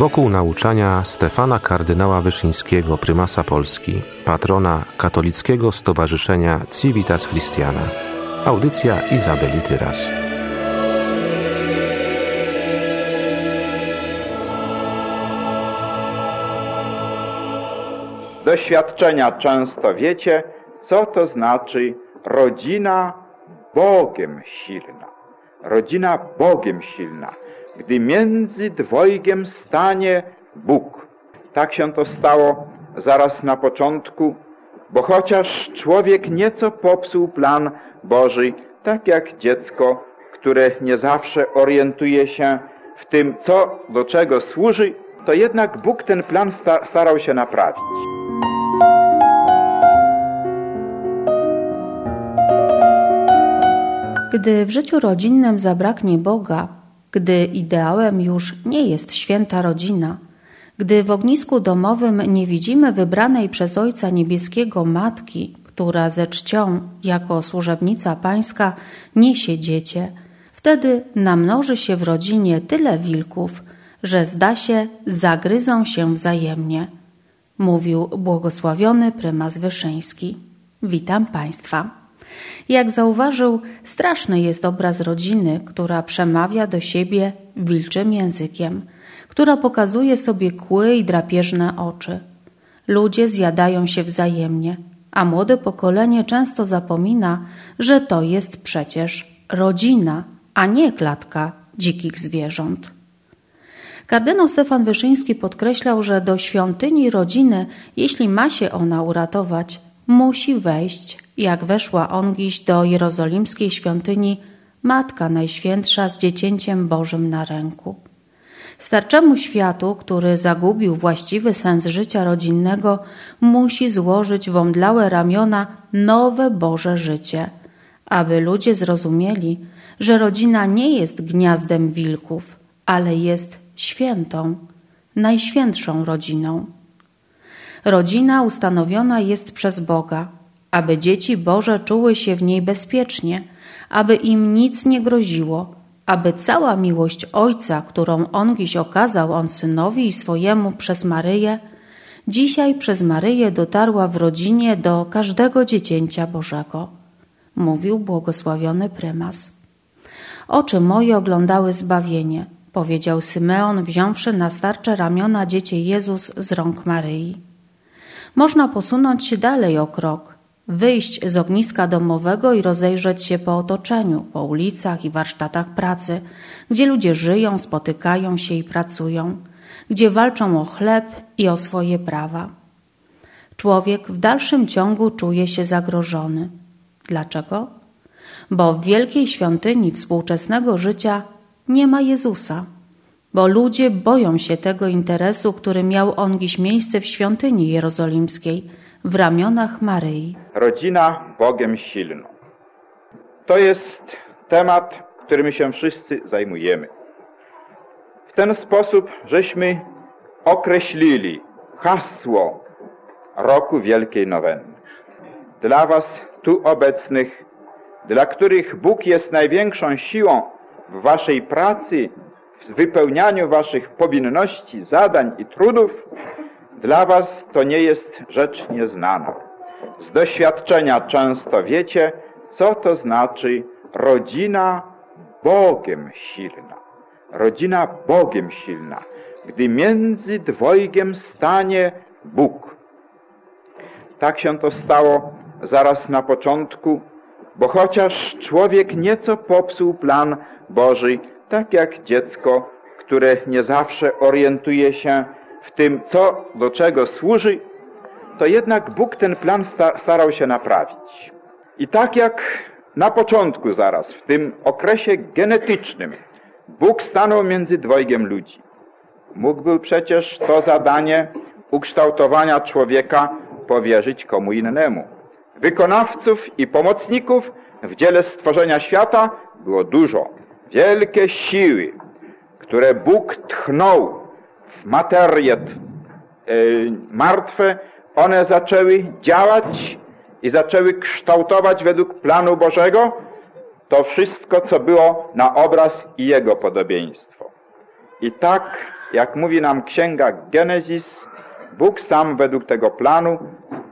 wokół nauczania Stefana kardynała Wyszyńskiego, prymasa Polski, patrona katolickiego stowarzyszenia Civitas Christiana. Audycja Izabeli Tyras. Doświadczenia często wiecie, co to znaczy rodzina Bogiem silna. Rodzina Bogiem silna gdy między dwojgiem stanie Bóg. Tak się to stało zaraz na początku, bo chociaż człowiek nieco popsuł plan Boży, tak jak dziecko, które nie zawsze orientuje się w tym, co do czego służy, to jednak Bóg ten plan starał się naprawić. Gdy w życiu rodzinnym zabraknie Boga, gdy ideałem już nie jest święta rodzina, gdy w ognisku domowym nie widzimy wybranej przez Ojca Niebieskiego Matki, która ze czcią, jako służebnica pańska, niesie dziecię, wtedy namnoży się w rodzinie tyle wilków, że zda się zagryzą się wzajemnie, mówił błogosławiony prymas Wyszyński. Witam Państwa. Jak zauważył, straszny jest obraz rodziny, która przemawia do siebie wilczym językiem, która pokazuje sobie kły i drapieżne oczy. Ludzie zjadają się wzajemnie, a młode pokolenie często zapomina, że to jest przecież rodzina, a nie klatka dzikich zwierząt. Kardynał Stefan Wyszyński podkreślał, że do świątyni rodziny, jeśli ma się ona uratować, musi wejść, jak weszła ongiś do jerozolimskiej świątyni Matka Najświętsza z Dziecięciem Bożym na ręku. Starczemu światu, który zagubił właściwy sens życia rodzinnego, musi złożyć w omdlałe ramiona nowe Boże życie, aby ludzie zrozumieli, że rodzina nie jest gniazdem wilków, ale jest świętą, najświętszą rodziną. Rodzina ustanowiona jest przez Boga, aby dzieci Boże czuły się w niej bezpiecznie, aby im nic nie groziło, aby cała miłość Ojca, którą On dziś okazał On Synowi i swojemu przez Maryję, dzisiaj przez Maryję dotarła w rodzinie do każdego dziecięcia Bożego, mówił błogosławiony prymas. Oczy moje oglądały zbawienie, powiedział Symeon, wziąwszy na starcze ramiona dziecię Jezus z rąk Maryi. Można posunąć się dalej o krok, wyjść z ogniska domowego i rozejrzeć się po otoczeniu, po ulicach i warsztatach pracy, gdzie ludzie żyją, spotykają się i pracują, gdzie walczą o chleb i o swoje prawa. Człowiek w dalszym ciągu czuje się zagrożony. Dlaczego? Bo w wielkiej świątyni współczesnego życia nie ma Jezusa bo ludzie boją się tego interesu, który miał on dziś miejsce w świątyni jerozolimskiej, w ramionach Maryi. Rodzina Bogiem silną. To jest temat, którym się wszyscy zajmujemy. W ten sposób żeśmy określili hasło roku Wielkiej Nowenny. Dla Was tu obecnych, dla których Bóg jest największą siłą w Waszej pracy w wypełnianiu waszych powinności, zadań i trudów, dla was to nie jest rzecz nieznana. Z doświadczenia często wiecie, co to znaczy rodzina Bogiem silna. Rodzina Bogiem silna, gdy między dwojgiem stanie Bóg. Tak się to stało zaraz na początku, bo chociaż człowiek nieco popsuł plan Boży, tak jak dziecko, które nie zawsze orientuje się w tym, co do czego służy, to jednak Bóg ten plan starał się naprawić. I tak jak na początku zaraz, w tym okresie genetycznym, Bóg stanął między dwojgiem ludzi. Mógłby przecież to zadanie ukształtowania człowieka powierzyć komu innemu. Wykonawców i pomocników w dziele stworzenia świata było dużo wielkie siły, które Bóg tchnął w materię e, martwe, one zaczęły działać i zaczęły kształtować według planu Bożego to wszystko, co było na obraz i Jego podobieństwo. I tak Jak mówi nam księga Genesis, Bóg sam według tego planu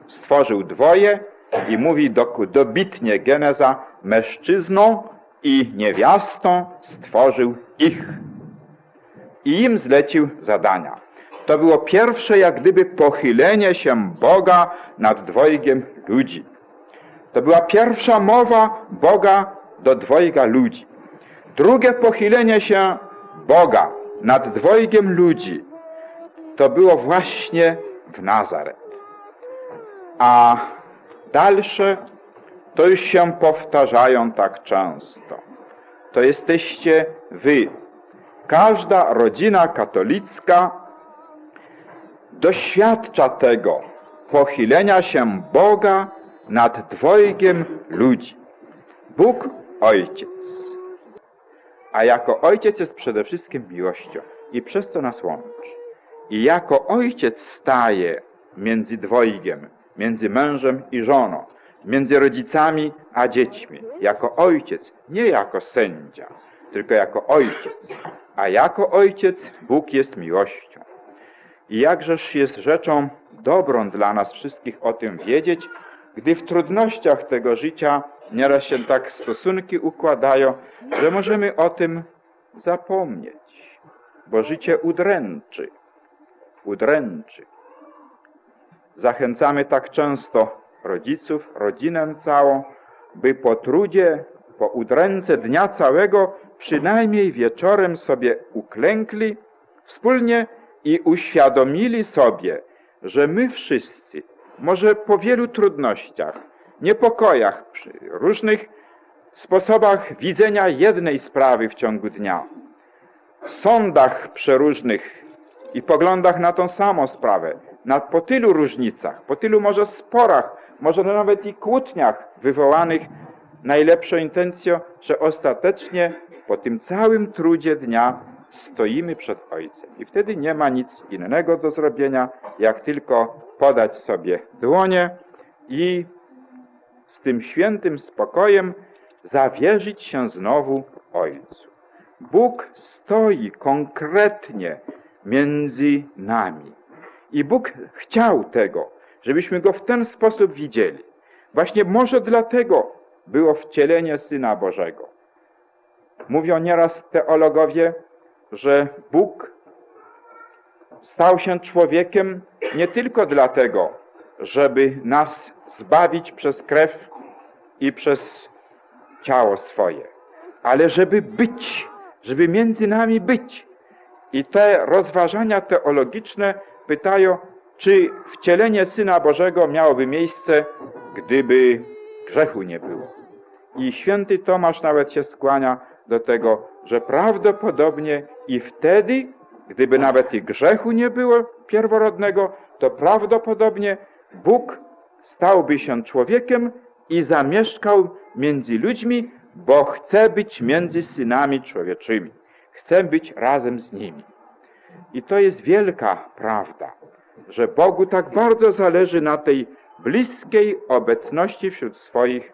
stworzył dwoje i mówi dobitnie Geneza, mężczyzną i niewiastą stworzył ich i im zlecił zadania. To było pierwsze jak gdyby pochylenie się Boga nad dwojgiem ludzi. To była pierwsza mowa Boga do dwojga ludzi. Drugie pochylenie się Boga nad dwojgiem ludzi to było właśnie w Nazaret. A dalsze to już się powtarzają tak często. To jesteście wy. Każda rodzina katolicka doświadcza tego pochylenia się Boga nad dwojgiem ludzi. Bóg Ojciec. A jako Ojciec jest przede wszystkim miłością i przez to nas łączy. I jako Ojciec staje między dwojgiem, między mężem i żoną, między rodzicami a dziećmi. Jako ojciec, nie jako sędzia, tylko jako ojciec. A jako ojciec Bóg jest miłością. I jakżeż jest rzeczą dobrą dla nas wszystkich o tym wiedzieć, gdy w trudnościach tego życia nieraz się tak stosunki układają, że możemy o tym zapomnieć, bo życie udręczy, udręczy. Zachęcamy tak często rodziców, rodzinę całą, by po trudzie, po udręce dnia całego przynajmniej wieczorem sobie uklękli wspólnie i uświadomili sobie, że my wszyscy, może po wielu trudnościach, niepokojach, różnych sposobach widzenia jednej sprawy w ciągu dnia, sądach przeróżnych i poglądach na tą samą sprawę, na, po tylu różnicach, po tylu może sporach, może nawet i kłótniach wywołanych najlepszą intencją, że ostatecznie po tym całym trudzie dnia stoimy przed Ojcem. I wtedy nie ma nic innego do zrobienia, jak tylko podać sobie dłonie i z tym świętym spokojem zawierzyć się znowu Ojcu. Bóg stoi konkretnie między nami. I Bóg chciał tego, żebyśmy Go w ten sposób widzieli. Właśnie może dlatego było wcielenie Syna Bożego. Mówią nieraz teologowie, że Bóg stał się człowiekiem nie tylko dlatego, żeby nas zbawić przez krew i przez ciało swoje, ale żeby być, żeby między nami być. I te rozważania teologiczne pytają, czy wcielenie Syna Bożego miałoby miejsce, gdyby grzechu nie było. I święty Tomasz nawet się skłania do tego, że prawdopodobnie i wtedy, gdyby nawet i grzechu nie było pierworodnego, to prawdopodobnie Bóg stałby się człowiekiem i zamieszkał między ludźmi, bo chce być między synami człowieczymi. Chce być razem z nimi. I to jest wielka prawda, że Bogu tak bardzo zależy na tej bliskiej obecności wśród swoich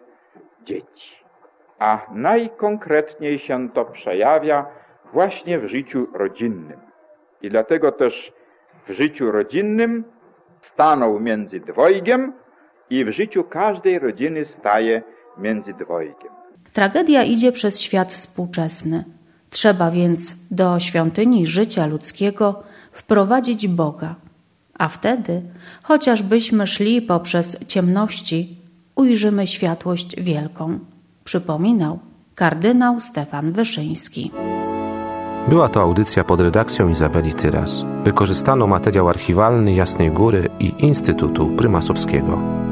dzieci. A najkonkretniej się to przejawia właśnie w życiu rodzinnym. I dlatego też w życiu rodzinnym stanął między dwojgiem i w życiu każdej rodziny staje między dwojgiem. Tragedia idzie przez świat współczesny. Trzeba więc do świątyni życia ludzkiego wprowadzić Boga, a wtedy, chociażbyśmy szli poprzez ciemności, ujrzymy światłość wielką, przypominał kardynał Stefan Wyszyński. Była to audycja pod redakcją Izabeli Tyras. Wykorzystano materiał archiwalny Jasnej Góry i Instytutu Prymasowskiego.